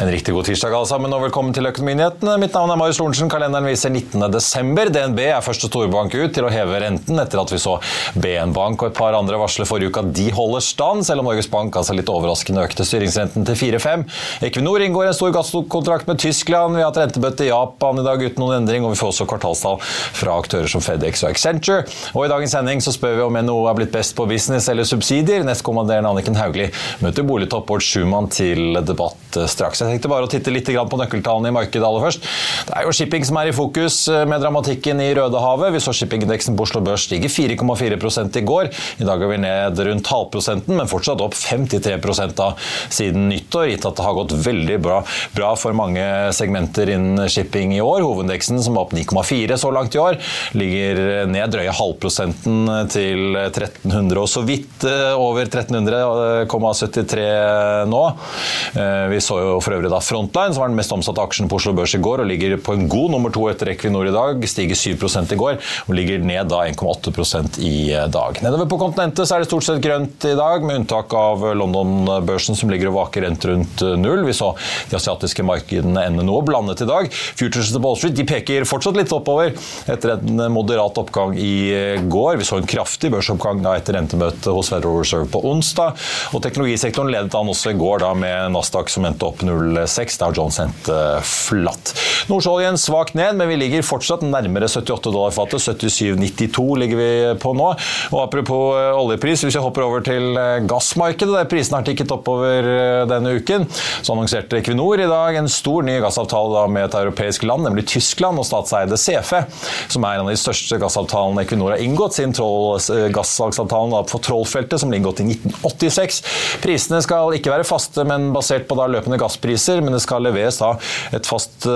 En riktig god tirsdag alle sammen, og velkommen til Økonominyhetene. Mitt navn er Marius Lorentzen. Kalenderen viser 19. desember. DNB er første storbank ut til å heve renten etter at vi så BN Bank og et par andre varsle forrige uke at de holder stand, selv om Norges Bank altså litt overraskende økte styringsrenten til 4-5. Equinor inngår en stor gasskontrakt med Tyskland. Vi har hatt rentebøtte i Japan i dag uten noen endring, og vi får også kvartalstall fra aktører som FedEx og Accenture. Og i dagens sending så spør vi om NHO er blitt best på business eller subsidier. Nestkommanderende Anniken Hauglie møter boligtopp Bård Schumann til debatt straks. Tenkte bare å titte litt på nøkkeltallene i markedet aller først. Det er jo shipping som er i fokus eh, med dramatikken i Rødehavet. Vi så shippingindeksen på Oslo Børs stige 4,4 i går. I dag er vi ned rundt halvprosenten, men fortsatt opp 53 da siden nyttår, gitt at det har gått veldig bra, bra for mange segmenter innen shipping i år. Hovedindeksen, som var opp 9,4 så langt i år, ligger ned drøye halvprosenten til 1300, og så vidt eh, over 1300,73 nå. Eh, vi så jo for øvrig da Frontline, som var den mest omsatte aksjen på Oslo Børs i går, og ligger på en god nummer to etter Equinor i dag. Stiger 7 i går og ligger ned da 1,8% i dag. Nedover på kontinentet så er det stort sett grønt i dag, med unntak av London-børsen som ligger og vaker rent rundt null. Vi så de asiatiske markedene ende noe blandet i dag. Futures til Wall Street de peker fortsatt litt oppover etter en moderat oppgang i går. Vi så en kraftig børsoppgang da etter rentemøtet hos Federal Reserve på onsdag. Og teknologisektoren ledet an også i går da med Nasdaq som endte opp 0,6. Dow Jones endte flatt. Nordsjøoljen svakt ned, men vi ligger fortsatt nærmere 78 dollar fatet. 77,92 ligger vi på nå. Og Apropos eh, oljepris, hvis vi hopper over til eh, gassmarkedet, der prisene har tikket oppover eh, denne uken, så annonserte Equinor i dag en stor ny gassavtale med et europeisk land, nemlig Tyskland og statseide CFE, som er en av de største gassavtalene Equinor har inngått siden gassalgsavtalen for Trollfeltet, som ble inngått i 1986. Prisene skal ikke være faste, men basert på løpende gasspriser, men det skal leveres da et fast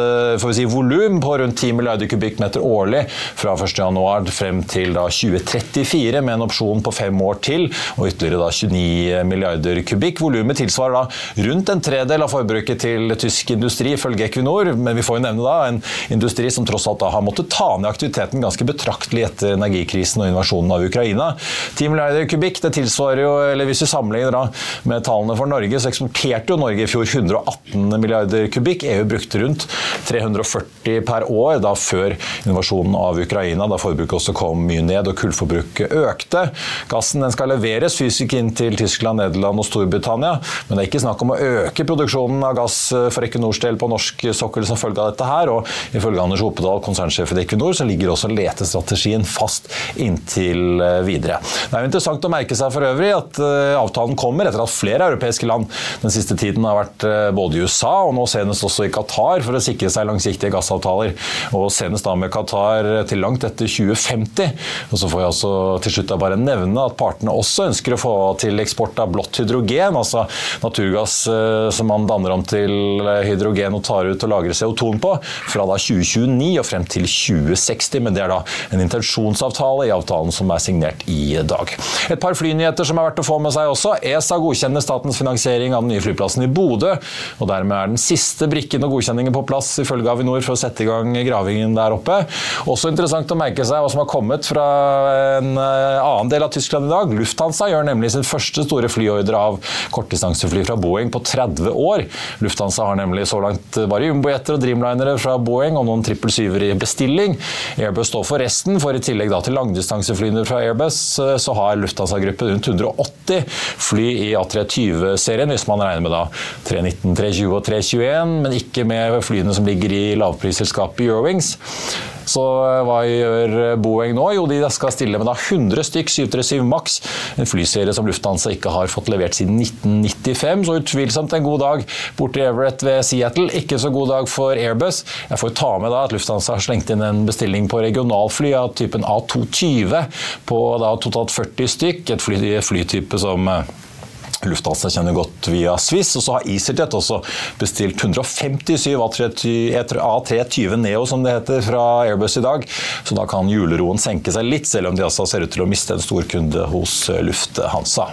si, volum på rundt 10 milliarder kubikkmeter årlig fra 1.1 frem til da 2034, med en opsjon på fem år til, og ytterligere da 29 milliarder kubikk. Volumet tilsvarer da rundt en tredel av forbruket til tysk industri, ifølge Equinor, men vi får jo nevne da en industri som tross alt da har måttet ta ned aktiviteten ganske betraktelig etter energikrisen og invasjonen av Ukraina. 10 milliarder kubikk, det tilsvarer jo, eller hvis vi sammenligner da med tallene for Norge, så eksporterte jo Norge i fjor 118 milliarder kubikk. EU brukte rundt 340 per år da før invasjonen av Ukraina, da forbruket også kom mye ned og kullforbruket økte. Gassen skal leveres fysisk inn til Tyskland, Nederland og Storbritannia, men det er ikke snakk om å øke produksjonen av gass for Equinors del på norsk sokkel som følge av dette her. og Ifølge Anders Opedal, konsernsjef i Equinor, så ligger også letestrategien fast inntil videre. Det er jo interessant å merke seg for øvrig at avtalen kommer etter at flere europeiske land den siste tiden har vært både i USA og nå senest også i Qatar for å sikre seg langsiktige gassavtaler. Og senest da med Qatar til langt etter 2050. Og så får jeg altså til slutt da bare nevne at partene også ønsker å få til eksport av blått hydrogen, altså naturgass eh, som man danner om til hydrogen og tar ut og lagrer CO2-en på, fra da 2029 og frem til 2060. Men det er da en intensjonsavtale i avtalen som er signert i dag. Et par flynyheter som er verdt å få med seg også. ESA godkjenner statens finansiering av den nye flyplassen i Bodø. og dermed er den siste brikken og godkjenningen på plass ifølge Avinor for å sette i gang gravingen der oppe. Også interessant å merke seg hva som har kommet fra en eh, annen del av Tyskland i dag. Lufthansa gjør nemlig sin første store flyordre av kortdistansefly fra Boeing på 30 år. Lufthansa har nemlig så langt bare jumbojeter og dreamlinere fra Boeing og noen 777-er i bestilling. Airbus står for resten, for i tillegg til langdistanseflyene fra Airbus eh, så har Lufthansa-gruppen rundt 180 fly i A320-serien, hvis man regner med da 319, 320 og 321, men ikke med flyene som ligger i lavprisselskapet Eurowings. Så eh, hva gjør Boeing nå? Jo, de skal stille med da 100 stykk 737 Max, en flyserie som Lufthansa ikke har fått levert siden 1995. Så utvilsomt en god dag borti Everett ved Seattle. Ikke så god dag for Airbus. Jeg får ta med da at Lufthansa har slengt inn en bestilling på regionalfly av typen A220 på da totalt 40 stykk. Et fly, flytype som eh, Lufthansa kjenner godt via Swiss. Og så har EasyJet også bestilt 157 A320 Neo, som det heter, fra Airbus i dag. Så da kan juleroen senke seg litt, selv om de altså ser ut til å miste en stor kunde hos Lufthansa.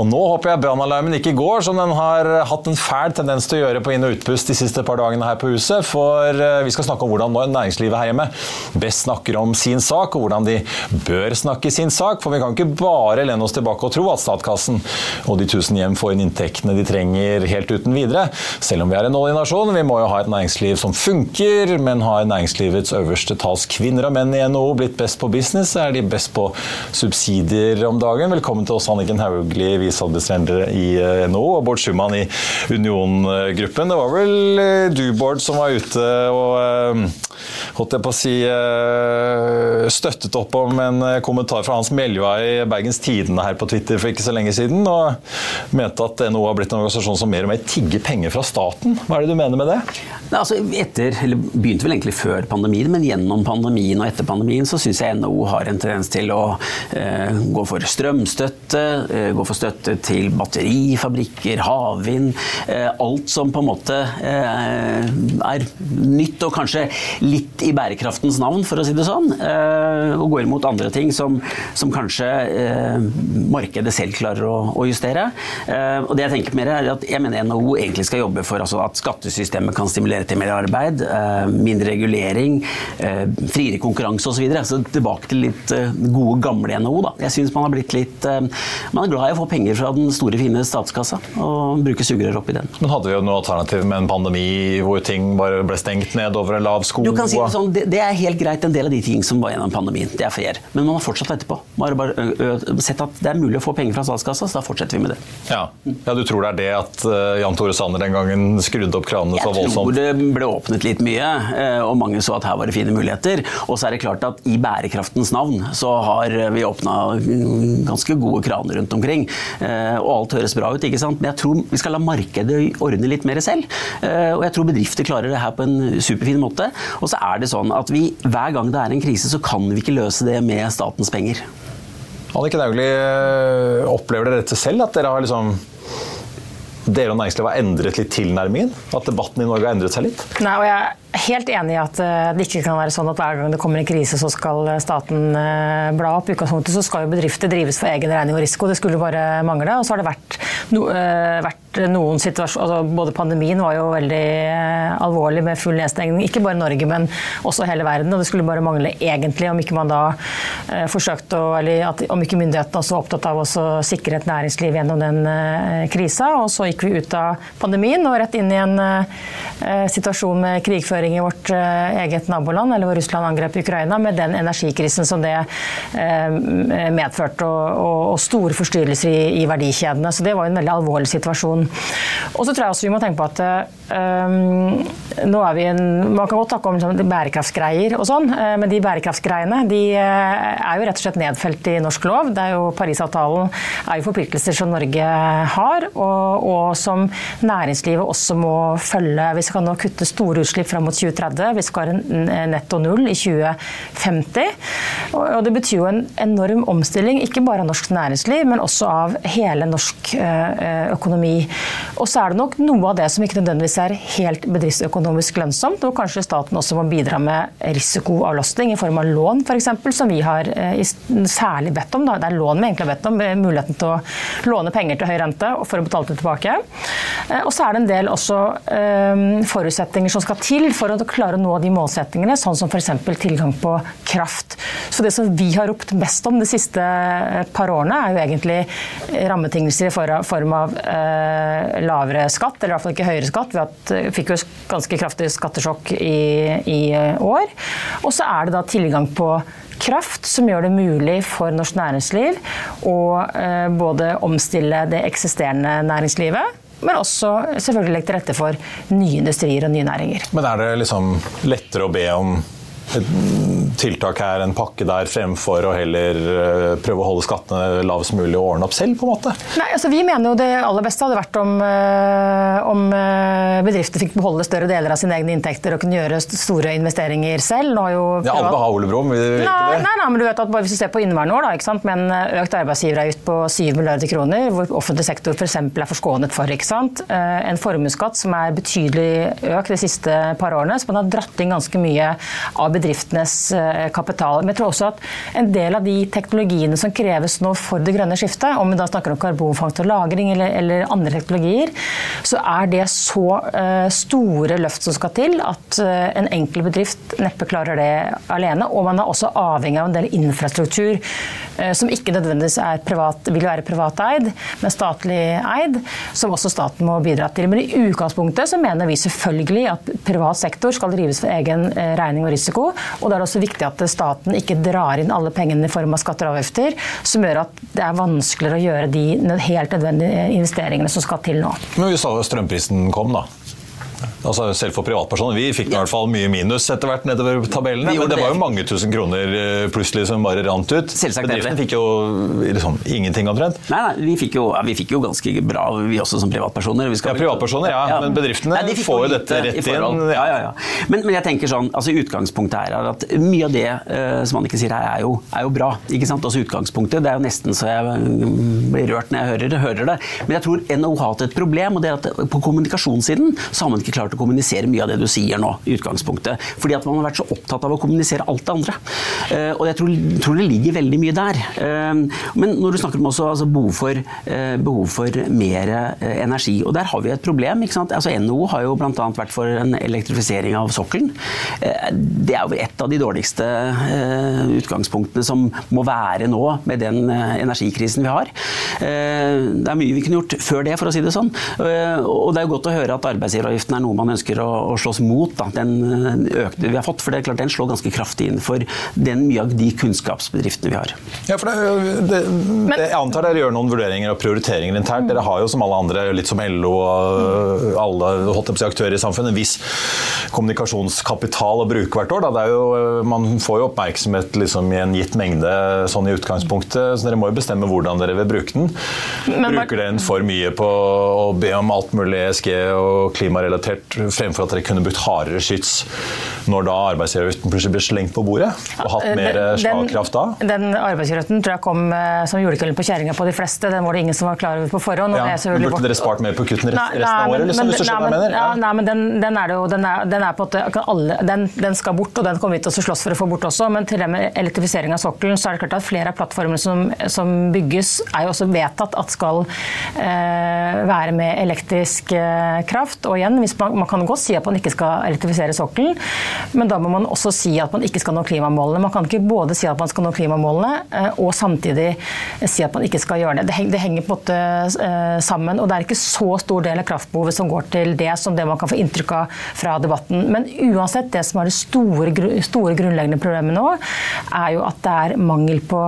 Og nå håper jeg brannalarmen ikke går, som den har hatt en fæl tendens til å gjøre på inn- og utpust de siste par dagene her på huset. For eh, vi skal snakke om hvordan næringslivet her hjemme best snakker om sin sak, og hvordan de bør snakke sin sak. For vi kan ikke bare lene oss tilbake og tro at statskassen og de tusen hjem får inn inntektene de trenger helt uten videre. Selv om vi er en oljenasjon. Vi må jo ha et næringsliv som funker, men har næringslivets øverste tals kvinner og menn i NHO blitt best på business? Er de best på subsidier om dagen? Velkommen til oss, Anniken Hauglie viseadministrerende i eh, NHO, og Bård Schumann i Union-gruppen. Det var vel eh, du, Bård, som var ute og eh, holdt jeg på å si støttet opp om en kommentar fra Hans Meljua i Bergens Tidende her på Twitter for ikke så lenge siden, og mente at NHO har blitt en organisasjon som mer og mer tigger penger fra staten. Hva er det du mener med det? Altså etter, eller Begynte vel egentlig før pandemien, men gjennom pandemien og etter pandemien så syns jeg NHO har en tendens til å eh, gå for strømstøtte, eh, gå for støtte til batterifabrikker, havvind. Eh, alt som på en måte eh, er nytt og kanskje litt i bærekraftens navn, for å si det sånn. Eh, og går imot andre ting som, som kanskje markedet selv klarer å, å justere. Og det Jeg tenker mer er at jeg mener NHO egentlig skal jobbe for altså, at skattesystemet kan stimulere til mer arbeid, mindre regulering, friere konkurranse osv. Så, så tilbake til litt gode, gamle NHO. Da. Jeg syns man har blitt litt Man er glad i å få penger fra den store, fine statskassa og bruke sugerør oppi den. Men hadde vi jo noe alternativ med en pandemi hvor ting bare ble stengt ned over en lav sko? Du kan si Det sånn, det, det er helt greit, en del av de ting som var gjennom pandemien. Det er fair. Men man har fortsatt etterpå. Man har bare sett at det er mulig å få penger fra statskassa, så da fortsetter vi med det. Ja, ja Du tror det er det at Jan Tore Sanner den gangen skrudde opp kranene så voldsomt? Jeg tror det ble åpnet litt mye, og mange så at her var det fine muligheter. Og så er det klart at i bærekraftens navn så har vi åpna ganske gode kraner rundt omkring. Eh, og alt høres bra ut, ikke sant? men jeg tror vi skal la markedet ordne litt mer selv. Eh, og jeg tror bedrifter klarer det her på en superfin måte. Og så er det sånn at vi, hver gang det er en krise, så kan vi ikke løse det med statens penger. Annike Hauglie, opplever dere dette selv? At dere har liksom dere og næringslivet har endret litt tilnærmingen? At debatten i Norge har endret seg litt? Nei, og jeg er helt enig i at eh, det ikke kan være sånn at hver gang det kommer en krise, så skal eh, staten eh, bla opp. I utgangspunktet så skal jo bedrifter drives for egen regning og risiko. Det skulle bare mangle. Og så har det vært, no, vært noen situasjoner altså Både pandemien var jo veldig alvorlig med full nedstengning. Ikke bare Norge, men også hele verden. Og det skulle bare mangle egentlig om ikke man da eh, forsøkte å Eller at, om ikke myndighetene også var opptatt av å sikre et næringsliv gjennom den eh, krisa. Og så gikk vi ut av pandemien og rett inn i en eh, situasjon med krigføring i vårt eh, eget naboland, eller hvor Russland angrep Ukraina, med den energikrisen som det eh, medførte, og, store forstyrrelser i, verdikjedene. Så det var en veldig alvorlig situasjon. Og så tror jeg også vi må tenke på at um, nå er vi en, Man kan godt snakke om liksom, bærekraftsgreier og sånn, men de bærekraftsgreiene de er jo rett og slett nedfelt i norsk lov. Det er jo Parisavtalen er jo forpliktelser som Norge har, og, og som næringslivet også må følge. Vi skal nå kutte store utslipp fram mot mot 2030. Vi skal ha netto null i 2050. Og det betyr jo en enorm omstilling, ikke bare av norsk næringsliv, men også av hele norsk eh, økonomi. Og så er det nok noe av det som ikke nødvendigvis er helt bedriftsøkonomisk lønnsomt, og kanskje staten også må bidra med risikoavlastning i form av lån, f.eks., som vi har eh, særlig bedt om. Det er lån vi egentlig har bedt om, muligheten til å låne penger til høy rente for å betale det tilbake. Eh, og så er det en del også forutsetninger som skal til for å klare å nå de målsettingene, sånn som f.eks. tilgang på kraft. Så det som vi har ropt mest om de siste eh, par årene, er jo egentlig rammebetingelser i form av eh, lavere skatt, eller i hvert fall ikke høyere skatt. Vi fikk jo ganske kraftig skattesjokk i, i år. Og så er det da tilgang på kraft som gjør det mulig for norsk næringsliv å eh, både omstille det eksisterende næringslivet men også selvfølgelig legge til rette for nye industrier og nye næringer. Men er det liksom lettere å be om et tiltak her, en pakke der, fremfor å heller eh, prøve å holde skattene lavest mulig og ordne opp selv? på en måte? Nei, altså Vi mener jo det aller beste hadde vært om, eh, om eh, bedrifter fikk beholde større deler av sine egne inntekter og kunne gjøre store investeringer selv. Nå har jo ja, alle har Ole Brumm, vil det. nei, nei, men du vet at bare hvis du ser på inneværende år, da, ikke sant? med en økt arbeidsgiveravgift på 7 milliarder kroner, hvor offentlig sektor f.eks. er forskånet for, ikke sant? en formuesskatt som er betydelig økt de siste par årene, så man har dratt inn ganske mye av bedriftenes eh, kapital. Men jeg tror også at en del av de teknologiene som kreves nå for det grønne skiftet, om vi da snakker om karbonfangst og -lagring eller, eller, andre teknologier, så er det så uh, store løft som skal til at uh, en enkel bedrift neppe klarer det alene. Og man er også avhengig av en del infrastruktur som ikke nødvendigvis privat, vil være privateid, men statlig eid, som også staten må bidra til. Men i utgangspunktet så mener vi selvfølgelig at privat sektor skal drives for egen regning og risiko. Og da er det også viktig at staten ikke drar inn alle pengene i form av skatter og avgifter, som gjør at det er vanskeligere å gjøre de helt nødvendige investeringene som skal til nå. Men vi sa strømprisen kom, da. Altså Selv for privatpersoner. Vi fikk i hvert fall mye minus etter hvert nedover tabellene. Men det var jo mange tusen kroner eh, plutselig som bare rant ut. Selvsagt Bedriften fikk jo liksom, ingenting omtrent. Nei, nei vi, fikk jo, vi, fikk jo, ganske bra, vi også som privatpersoner. ja, privatpersoner, ja. ja. Men bedriftene nei, de får jo dette rett inn. Ja, ja, ja. Men, men, jeg tenker sånn, altså utgangspunktet her er at mye av det uh, som Annike sier her, er jo, er jo bra. ikke sant? Også utgangspunktet. Det er jo nesten så jeg mm, blir rørt når jeg hører, hører det. Men jeg tror NHO har hatt et problem, og det er at på kommunikasjonssiden så har man ikke klart å kommunisere mye av det du sier nå, i utgangspunktet. Fordi at man har vært så opptatt av å kommunisere alt det andre. Uh, og jeg tror, tror, det ligger veldig mye der. Uh, men når du snakker om også altså, behov, for, uh, behov for mer energi, og der har vi et problem. ikke sant? Altså NHO har jo bl.a. vært for en elektrifisering av sokkelen. det er jo et av de dårligste utgangspunktene som må være nå, med den energikrisen vi har. det er mye vi kunne gjort før det, for å si det sånn. og det er jo godt å høre at arbeidsgiveravgiften er noe man ønsker å, å slåss mot, da, den økte vi har fått. For det er klart den slår ganske kraftig inn for den mye av de kunnskapsbedriftene vi har. Ja, for det, det, det, Jeg antar dere gjør noen vurderinger og prioriteringer internt. Dere har jo som alle andre, litt som LO og alle aktører i samfunnet, en viss kommunikasjonskapital å bruke hvert år. Jo, man får jo oppmerksomhet liksom, i en gitt mengde sånn i utgangspunktet, så dere må jo bestemme hvordan dere vil bruke den. Men, Bruker dere den for mye på å be om alt mulig ESG og klimarelatert fremfor at dere kunne brukt hardere skyts når da arbeidsgiveravgiften plutselig ble slengt på bordet? Og hatt mer Den- slagkraft da? Den arbeidsgiverretten tror jeg kom eh, som julekvelden på kjerringa på de fleste. Den var det ingen som var klar over på forhånd. og Ja, det men Burde dere spart mer på kuttene Nei, resten av året? Liksom, men- hvis du skjønner hva nei, jeg mener? Ja, nei, men den, den er det jo, den er, den er på en måte alle, den, den skal bort, og den kommer vi til å slåss for å få bort også. Men til det med elektrifisering av sokkelen, så er det klart at flere av plattformene som, som bygges, er jo også vedtatt at skal eh, være med elektrisk eh, kraft. Og igjen, hvis man, man kan godt si at man ikke skal elektrifisere sokkelen, men da må man også si at man ikke skal nå klimamålene. Man kan ikke både si at man skal nå klimamålene, eh, og samtidig si at man ikke skal gjøre det. Det henger, på en måte eh, sammen, og det er ikke så stor del av kraftbehovet som går til det som det man kan få inntrykk av fra debatten. Men uansett, det som er det store, store grunnleggende problemet nå, er jo at det er mangel på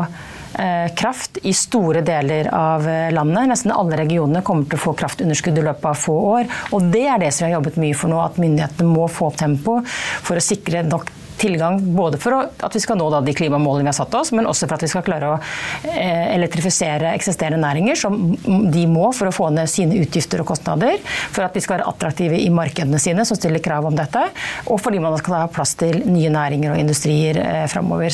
kraft i store deler av eh, landet. Nesten alle regionene kommer til å få kraftunderskudd i løpet av få år. Og det er det som vi har jobbet mye for nå, at myndighetene må få opp tempo for å sikre nok tilgang både for å, at vi skal nå da de klimamålene vi har satt oss, men også for at vi skal klare å eh, elektrifisere eksisterende næringer, som de må for å få ned sine utgifter og kostnader, for at de skal være attraktive i markedene sine, som stiller krav om dette, og fordi man skal ha plass til nye næringer og industrier eh, framover.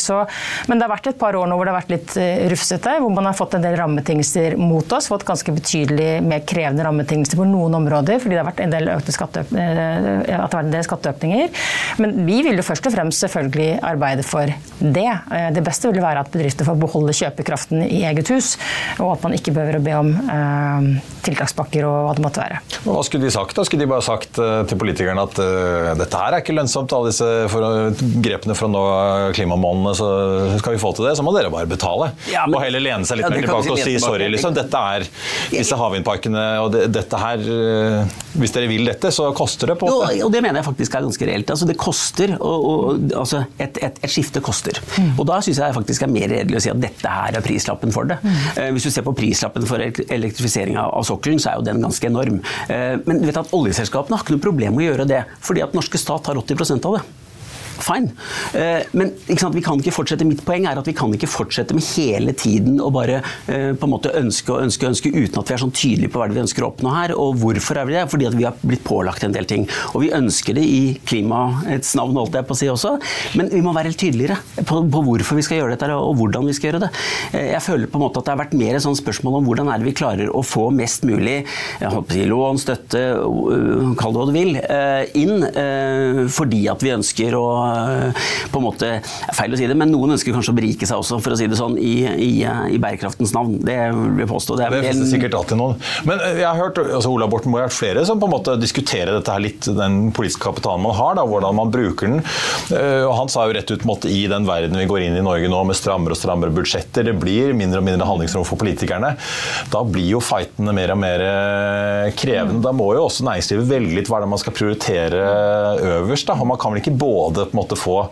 Men det har vært et par år nå hvor det har vært litt eh, rufsete, hvor man har fått en del rammebetingelser mot oss, fått ganske betydelig mer krevende rammebetingelser på noen områder, fordi det har vært en del, økte skatteøk- eh, at det har vært en del skatteøkninger. Men vi vil jo først og fremst selvfølgelig arbeide for det. Eh, Det beste vil være at bedrifter får beholde kjøpekraften i eget hus, og at man ikke behøver å be om eh, tiltakspakker og hva det måtte være. Hva skulle de sagt? da? Skulle de bare sagt eh, til politikerne at uh, dette her er ikke lønnsomt, alle disse for, grepene for å nå klimamålene, så skal vi få til det, så må dere bare betale. Ja, men- og heller lene seg litt Ja, mer tilbake og si sorry, liksom. Dette er disse havvindparkene, og det, dette her uh, Hvis dere vil dette, så koster det på Jo, og det mener jeg faktisk er ganske reelt. Altså, det koster, og, og, altså, et, et, et skifte koster. Mm. Og da syns jeg faktisk er mer redelig å si at dette her er prislappen for det. Mm. Hvis du ser på prislappen for elektrifisering av sokkelen, så er jo den ganske enorm. Eh, men du vet at oljeselskapene har ikke noe problem med å gjøre det, fordi at norske stat har 80% av det. Fine. Eh, Men sant, vi kan ikke fortsette. mitt poeng er at vi kan ikke fortsette med hele tiden å bare eh, på en måte ønske og ønske og ønske uten at vi er sånn tydelige på hva vi ønsker å oppnå her. Og hvorfor er vi det? Fordi at vi har blitt pålagt en del ting. Og vi ønsker det i klimaets navn, holdt jeg på å si også. Men vi må være helt tydeligere på, på hvorfor vi skal gjøre dette og hvordan vi skal gjøre det. Eh, Jeg føler på en måte at det har vært mer et sånn spørsmål om hvordan er det vi klarer å få mest mulig si, lån, støtte, kall det hva du vil, inn. Fordi at vi ønsker å på en måte, Feil å si det, men noen ønsker kanskje å berike seg også, for å si det sånn, i, i, i bærekraftens navn. Det vil jeg påstå. Det er Det finnes sikkert alltid noen. Men eh, jeg har hørt altså Ola Borten Moe har hørt flere som på en måte diskuterer dette her litt, den politiske kapitalen man har, da, hvordan man bruker den. Eh, Og han sa jo rett ut måtte, i den verden vi går inn i Norge nå med strammere og strammere budsjetter, det blir mindre og mindre handlingsrom for politikerne. Da blir jo fightene mer og mer eh, krevende. Da må jo også næringslivet velge litt hva det er man skal prioritere øverst. Da. Og man kan vel ikke både på en måte få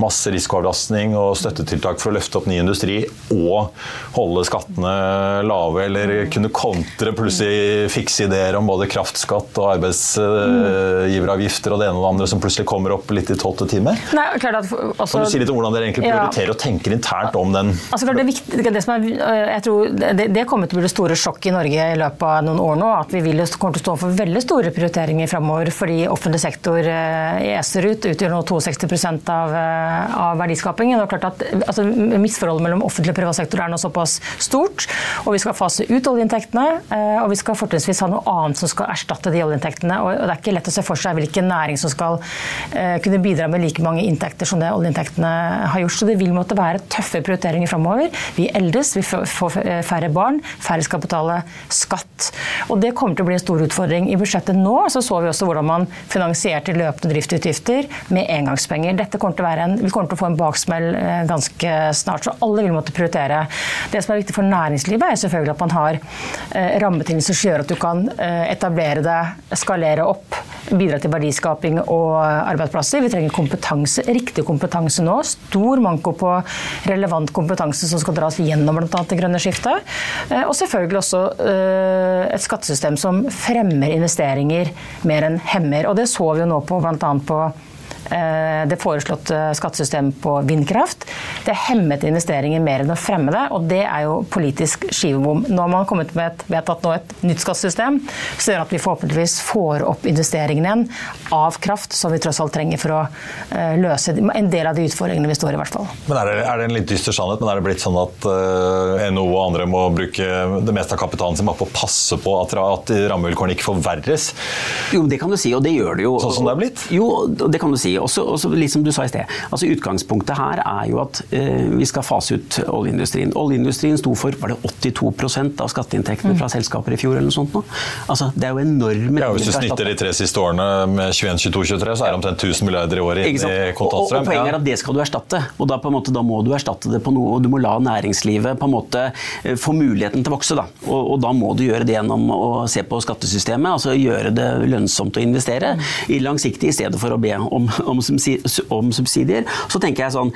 masse risikoavlastning og støttetiltak for å løfte opp ny industri og holde skattene lave, eller kunne kontre plutselig fikse ideer om både kraftskatt og arbeidsgiveravgifter og det ene og det andre som plutselig kommer opp litt i tolvte time. Nei, klart at, også, Kan du si litt om hvordan dere egentlig Ja. prioriterer og tenker internt om den? Altså, klart det, viktig, det, som er, jeg tror det, det kommer til å bli det store sjokket i Norge i løpet av noen år nå. At vi vil, kommer til å stå for veldig store prioriteringer framover fordi offentlig sektor i eser ut. Utgjør nå 62 av, eh, av verdiskapingen. Og klart at altså, Misforholdet mellom offentlig og privat sektor er nå såpass stort. Og vi skal fase ut oljeinntektene. eh, Og vi skal fortrinnsvis ha noe annet som skal erstatte de oljeinntektene. Og det er ikke lett å se for seg hvilken næring som skal eh, kunne bidra med like mange inntekter som det oljeinntektene har gjort. Så det vil måtte være tøffe prioriteringer framover. Vi eldes, vi får færre barn, færre skal betale skatt. Og det kommer til å bli en stor utfordring. I budsjettet nå så, så vi også hvordan man finansierte løpende driftsutgifter med engangspenger. Dette kommer en, vi kommer til å få en baksmell eh, ganske snart, så alle vil måtte prioritere. Det som er viktig for næringslivet, er selvfølgelig at man har eh, rammebetingelser som gjør at du kan eh, etablere det, skalere opp, bidra til verdiskaping og arbeidsplasser. Vi trenger kompetanse, riktig kompetanse nå. Stor manko på relevant kompetanse som skal dras gjennom bl.a. det grønne skiftet. Og selvfølgelig også et skattesystem som fremmer investeringer mer enn hemmer. Og det så vi jo nå på bl.a. på det foreslåtte skattesystemet på vindkraft. Det hemmet investeringer mer enn å fremme det, og det er jo politisk skivebom. Nå har man kommet med et, vedtatt nå et nytt skattesystem som gjør at vi forhåpentligvis får opp investeringene igjen av kraft, som vi tross alt trenger for å uh, løse en del av de utfordringene vi står i. hvert fall. Men er det, er det en litt dyster sannhet, men er det blitt sånn at uh, NHO og andre må bruke det meste av kapitalen sin bare på å passe på at, at rammevilkårene ikke forverres? Jo, det kan du si, og det gjør det jo. Sånn som det er blitt? Jo, det kan du si. Også, også liksom du sa i sted. Altså Utgangspunktet her er jo at eh, vi skal fase ut oljeindustrien. Oljeindustrien sto for var det 82% av skatteinntektene fra selskaper i fjor. eller noe sånt nå. Altså, det er jo enorme ja, Hvis du snitter de tre siste årene med 21, 22, 23, så er det omtrent 1000 milliarder i året i kontantstrøm. Og, og, poenget er at det skal du erstatte. og da, på en måte, da må du erstatte det på noe, og du må la næringslivet på en måte eh, få muligheten til å vokse. Da. Og, og, da må du gjøre det gjennom å se på skattesystemet, altså gjøre det lønnsomt å investere i langsiktig i stedet for å be om, om, om subsidier. Så tenker jeg sånn,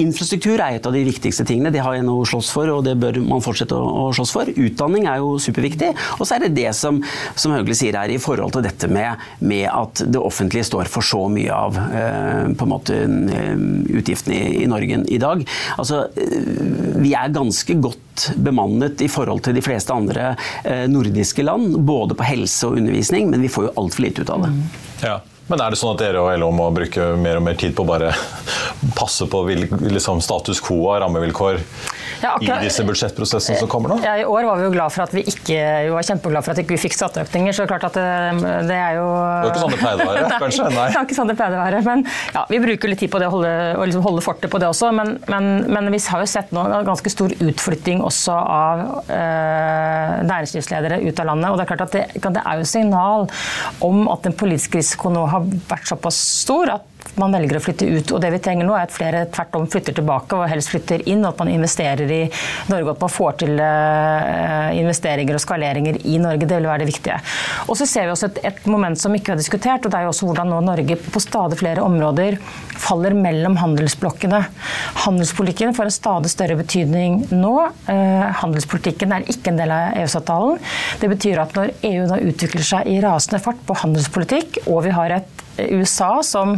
Infrastruktur er et av de viktigste tingene. Det har NHO slåss for, og det bør man fortsette å, å slåss for. Utdanning er jo superviktig. Og så er det det som, som Høgli sier her, i forhold til dette med, med, at det offentlige står for så mye av eh, på en måte eh, utgiftene i, i, Norge i dag. Altså, eh, vi er ganske godt bemannet i forhold til de fleste andre eh, nordiske land, både på helse og undervisning, men vi får jo altfor lite ut av det. Ja. Men er det sånn at dere og LO må bruke mer og mer tid på å bare passe på liksom, status quo av rammevilkår ja, akkurat, i disse budsjettprosessene som kommer nå? Ja, I år var vi jo glad for at vi ikke vi var kjempeglad for at vi ikke fikk skatteøkninger. så klart at det, det er jo Det er ikke sånn det pleide å være, kanskje? Nei. det er ikke sånn det pleide å være. Men ja, vi bruker litt tid på det å holde, liksom holde fortet på det også. Men, men, men, vi har jo sett nå en ganske stor utflytting også av øh, næringslivsledere ut av landet. Og det er klart at det, det er jo signal om at den politiske risikoen nå har vært såpass stor at man velger å flytte ut. Og det vi trenger nå er at flere tvert om flytter tilbake og helst flytter inn. At man investerer i Norge, at man får til eh, investeringer og skaleringer i Norge. Det vil være det viktige. Og så ser vi også et, et moment som ikke er diskutert, og det er jo også hvordan nå Norge på stadig flere områder faller mellom handelsblokkene. Handelspolitikken får en stadig større betydning nå. Eh, handelspolitikken er ikke en del av EØS-avtalen. Det betyr at når EU nå utvikler seg i rasende fart på handelspolitikk, og vi har et USA som,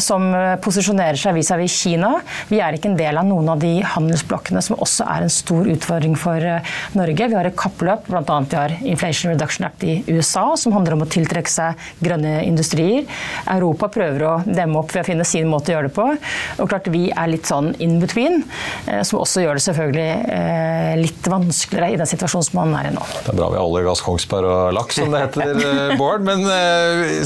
som posisjonerer seg vis-à-vis Kina. Vi er ikke en del av noen av de handelsblokkene som også er en stor utfordring for eh, Norge. Vi har et kappløp, bl.a. vi har Inflation Reduction Act i USA, som handler om å tiltrekke seg grønne industrier. Europa prøver å demme opp ved å finne sin måte å gjøre det på. Og klart Vi er litt sånn in between, eh, som også gjør det selvfølgelig eh, litt vanskeligere i den situasjonen som man er i nå. Det er bra vi har olje, gass, Kongsberg og laks, som det heter, Bård. Men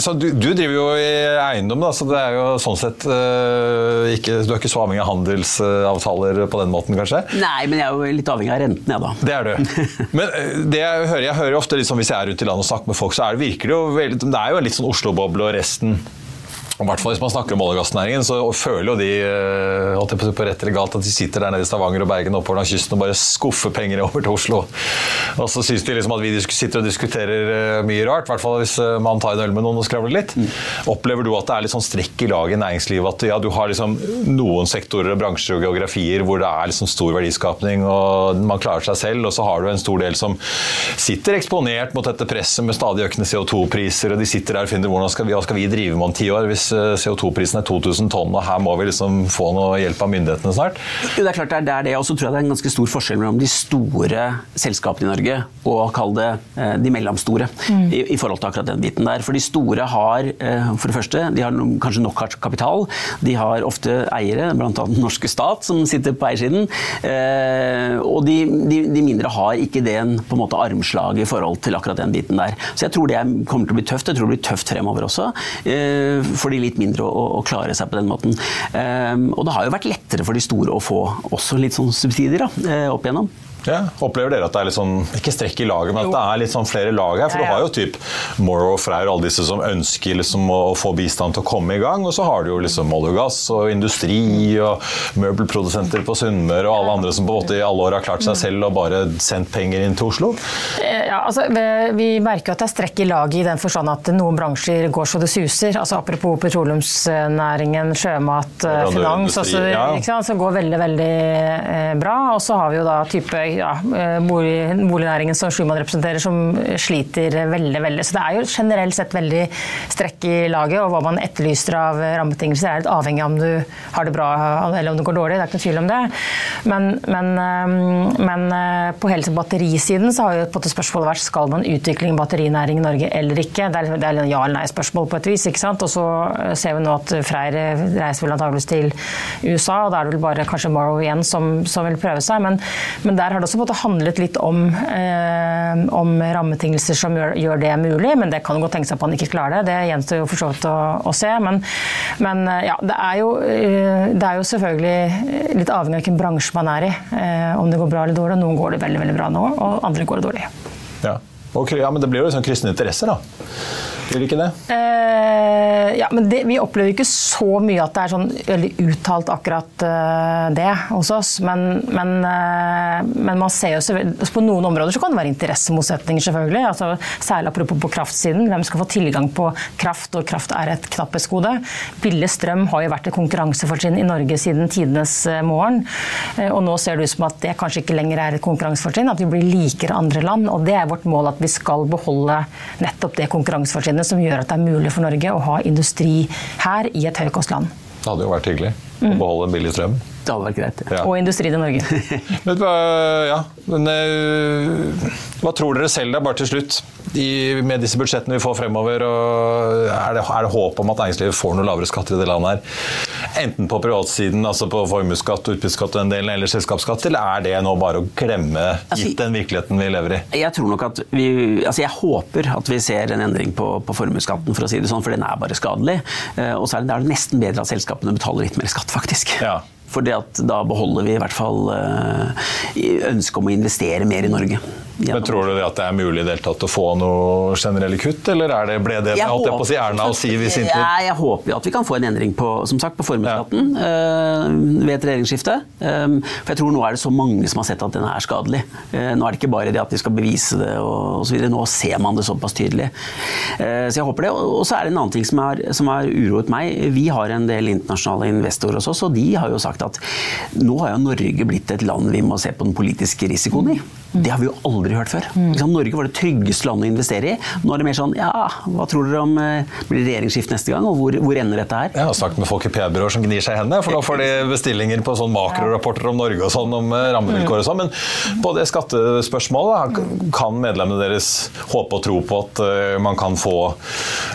så du, du driver jo i eiendom, da, så det er jo sånn sett uh, ikke, Du er ikke så avhengig av handelsavtaler på den måten, kanskje? Nei, men jeg er jo litt avhengig av renten, jeg, da. Det er du. Men uh, det jeg hører, jeg hører ofte liksom, hvis jeg er rundt i landet og snakker med folk, så er det, virker det jo veldig Det er jo litt sånn Oslo-boble og resten i hvert fall Hvis man snakker om olje- og gassnæringen, så føler jo de eh, på rett eller galt at de sitter der nede i Stavanger og Bergen oppover langs kysten og bare skuffer penger over til Oslo. Og så syns de liksom at vi sitter og diskuterer eh, mye rart, i hvert fall hvis eh, man tar en øl med noen og skravler litt. Mm. Opplever du at det er litt sånn strekk i laget i næringslivet? At ja, du har liksom noen sektorer og bransjer og geografier hvor det er liksom stor verdiskapning og man klarer seg selv, og så har du en stor del som sitter eksponert mot dette presset med stadig økende CO2-priser, og de sitter der og finner hva skal vi drive med om ti år? hvis CO2-prisen er 2000 tonn, og her må vi liksom få noe hjelp av myndighetene snart? Jo, det er klart det er det, og så tror jeg det er en ganske stor forskjell mellom de store selskapene i Norge og kall det eh, de mellomstore mm. i, i, forhold til akkurat den biten der. For de store har eh, for det første, de har kanskje nok kapital. De har ofte eiere, bl.a. den norske stat, som sitter på eiersiden. Og de, de, de, mindre har ikke den på en måte armslaget i forhold til akkurat den biten der. Så jeg tror det kommer til å bli tøft. Jeg tror det blir tøft fremover også. Fordi de litt mindre å, klare seg på den måten. Um, og det har jo vært lettere for de store å få også litt sånn subsidier da, eh, opp igjennom. Ja, opplever dere at det er litt sånn, ikke strekk i laget, men at det er litt sånn flere lag her? For ja, ja. du har jo typ Morrow og Freyr og alle disse som ønsker liksom å, få bistand til å komme i gang. Og så har du jo liksom olje og gass og industri og møbelprodusenter på Sunnmøre og alle andre som på en måte i alle år har klart seg selv og bare sendt penger inn til Oslo. Eh, ja, altså, vi merker at det er strekk i laget i den forstand at noen bransjer går så det suser. altså Apropos petroleumsnæringen, sjømat, finans, også, ja. så går veldig veldig eh, bra. Og så har vi jo da type ja, bolig, bolignæringen som Schumann representerer, som sliter veldig. veldig. Så det er jo generelt sett veldig strekk i laget, og hva man etterlyser av rammebetingelser er litt avhengig av om du har det bra eller om det går dårlig. Det er ikke noe tvil om det. Men, men, men på hele batterisiden så har jo på spørsmålet vært skal man utvikle en batterinæring i Norge eller ikke. Det er, det er ja eller nei-spørsmål på et vis. ikke sant? Og så ser vi nå at Freyr reiser vel antakeligvis til USA, og da er det vel bare kanskje Morrow igjen som, som vil prøve seg. Men, men, der har det også måtte handlet litt om, eh, om rammebetingelser som gjør, gjør, det mulig, men det kan godt tenke seg at man ikke klarer det. Det gjenstår jo for så vidt å, å, se. Men, men ja, det er, jo, eh, det er jo selvfølgelig litt avhengig av hvilken bransje man er i, eh, om det går bra eller dårlig. Noen går det veldig, veldig bra nå, og andre går det dårlig. Ja, okay, ja men det blir jo liksom kryssende interesser, da. Blir det ikke det? Uh, ja, men det, Vi opplever ikke så mye at det er sånn veldig uttalt akkurat uh, det hos oss. Men, men, uh, men, man ser jo selvfølgelig på noen områder så kan det være interessemotsetninger, selvfølgelig. Altså, særlig apropos på kraftsiden. Hvem skal få tilgang på kraft, og kraft er et knapphetsgode. Billig strøm har jo vært et konkurransefortrinn i Norge siden tidenes morgen. og nå ser det ut som at det kanskje ikke lenger er et konkurransefortrinn, at vi blir likere andre land. Og det er vårt mål at vi skal beholde nettopp det konkurransefortrinnet som gjør at det er mulig for Norge å ha industri her i et høykostland. Det hadde jo vært hyggelig å beholde beholde billig strøm. Det hadde vært greit. Ja. Og industri i Norge. Men, ja, men uh, hva tror dere selv, da, bare til slutt? I, med disse budsjettene vi får fremover, er det, er, det, håp om at næringslivet får noe lavere skatter i det landet her? Enten på privatsiden, altså på formuesskatt, utbytteskatt og en del, eller selskapsskatt, eller er det nå bare å glemme, altså, gitt den virkeligheten vi lever i? Jeg tror nok at vi, altså jeg håper at vi ser en endring på, på formuesskatten, for å si det sånn, for den er bare skadelig. Eh, og så er det, nesten bedre at selskapene betaler litt mer skatt, faktisk. Ja. For da beholder vi i hvert fall uh, ønsket om å investere mer i Norge. Men Tror du at det er mulig det å få noe generelle kutt, eller er det, ble det jeg holdt jeg på å si Erna og Siv i sin tid? Jeg, jeg håper at vi kan få en endring på, som sagt, på formuesskatten ja. uh, ved et regjeringsskifte. Um, for jeg tror nå er det så mange som har sett at den er skadelig. Nå er det ikke bare det at de skal bevise det og osv. Nå ser man det såpass tydelig. Så jeg håper det. Og så er det en annen ting som har uroet meg. Vi har en del internasjonale investorer hos oss, og de har jo sagt at nå har jo Norge blitt et land vi må se på den politiske risikoen i. Det har vi jo aldri hørt før. Mm. Norge var det tryggeste landet å investere i. Nå er det mer sånn ja, hva tror dere om eh, blir det regjeringsskifte neste gang, og hvor, hvor, ender dette her? Jeg har snakket med folk i PR-byråer som gnir seg i hendene, for da får de bestillinger på sånn makrorapporter om Norge og sånn, om eh, rammevilkår og sånn. Men på det skattespørsmålet, kan medlemmene deres håpe og tro på at uh, man kan få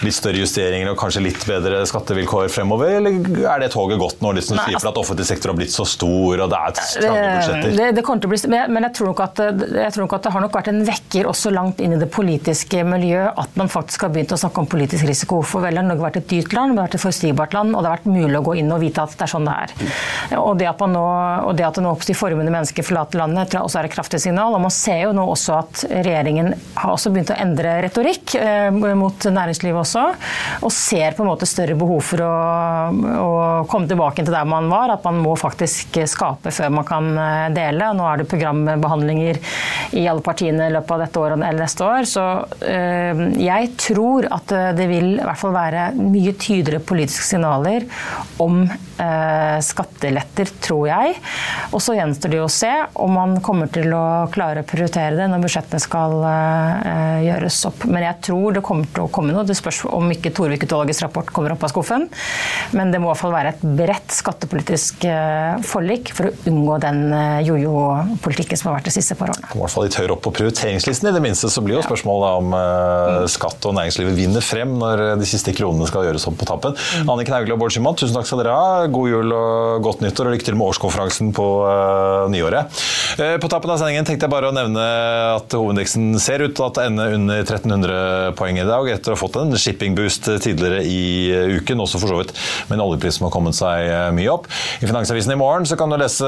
litt større justeringer og kanskje litt bedre skattevilkår fremover, eller er det toget gått når de som sier at offentlig sektor har blitt så stor og det er trange budsjetter? Det, det kommer til å bli, men jeg tror nok at jeg tror nok at det har nok vært en vekker også langt inn i det politiske miljøet at man faktisk har begynt å snakke om politisk risiko. For vel har Norge vært et dyrt land, det har vært et forutsigbart land, og det har vært mulig å gå inn og vite at det er sånn det er. Og det at, man nå, og det at det nå oppstår formende mennesker forlater landet, også er et kraftig signal. Og man ser jo nå også at regjeringen har også begynt å endre retorikk eh, mot næringslivet også, og ser på en måte større behov for å, å komme tilbake til der man var, at man må faktisk skape før man kan eh, dele. Nå er det programbehandlinger i alle partiene i løpet av dette året eller neste år. Så øh, jeg tror at eh, det vil i hvert fall være mye tydeligere politiske signaler om skatteletter, tror jeg. Og så gjenstår det å se om man kommer til å klare å prioritere det når budsjettene skal gjøres opp. Men jeg tror det kommer til å komme noe. Det spørs om ikke Torvik-utvalgets rapport kommer opp av skuffen. Men det må i hvert fall være et bredt skattepolitisk forlik for å unngå den jojo-politikken som har vært de siste par årene i hvert fall litt høyere opp på prioriteringslisten. I det minste så blir jo spørsmålet om uh, skatt og næringslivet vinner frem når de siste kronene skal gjøres opp på tappen. Mm. Anniken Hauglie og Bård Schimann, tusen takk skal dere ha. God jul og godt nyttår, og lykke til med årskonferansen på nyåret. På tappen av sendingen tenkte jeg bare å nevne at hovedindeksen ser ut til å ende under 1300 poeng i dag, etter å ha fått en shippingboost tidligere i uken, også for så vidt med en oljepris som har kommet seg mye opp. I Finansavisen i morgen så kan du lese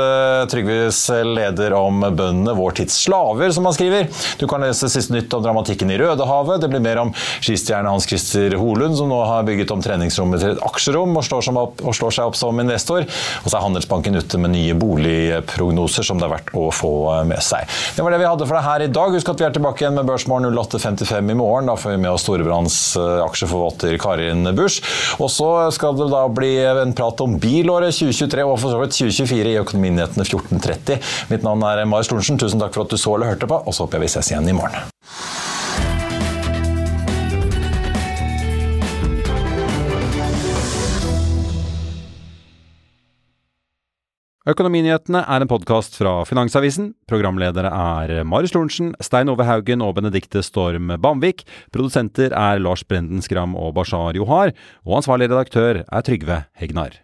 Trygves leder om bøndene, vår tids slaver som han skriver. Du kan lese siste nytt om dramatikken i Rødehavet. Det blir mer om skistjerne Hans Christer Holund, som nå har bygget om treningsrommet til et aksjerom og slår, opp, og slår, seg opp som investor. Og så er Handelsbanken ute med nye boligprognoser som det er verdt å få med seg. Det var det vi hadde for deg her i dag. Husk at vi er tilbake igjen med Børsmorgen 08.55 i morgen. Da får vi med oss Storebrands eh, aksjeforvalter Karin Busch. Og så skal det da bli en prat om bilåret 2023 og for så vidt 2024 i Økonominyhetene 14.30. Mitt navn er Marius Lorentzen. Tusen takk for at du så eller hørte på, og så håper jeg vi ses igjen i morgen. Økonominyhetene er en podkast fra Finansavisen. Programledere er Marius Lorentzen, Stein Ove Haugen og Benedikte Storm Bamvik. Produsenter er Lars Brenden Skram og Bashar Johar. Og ansvarlig redaktør er Trygve Hegnar.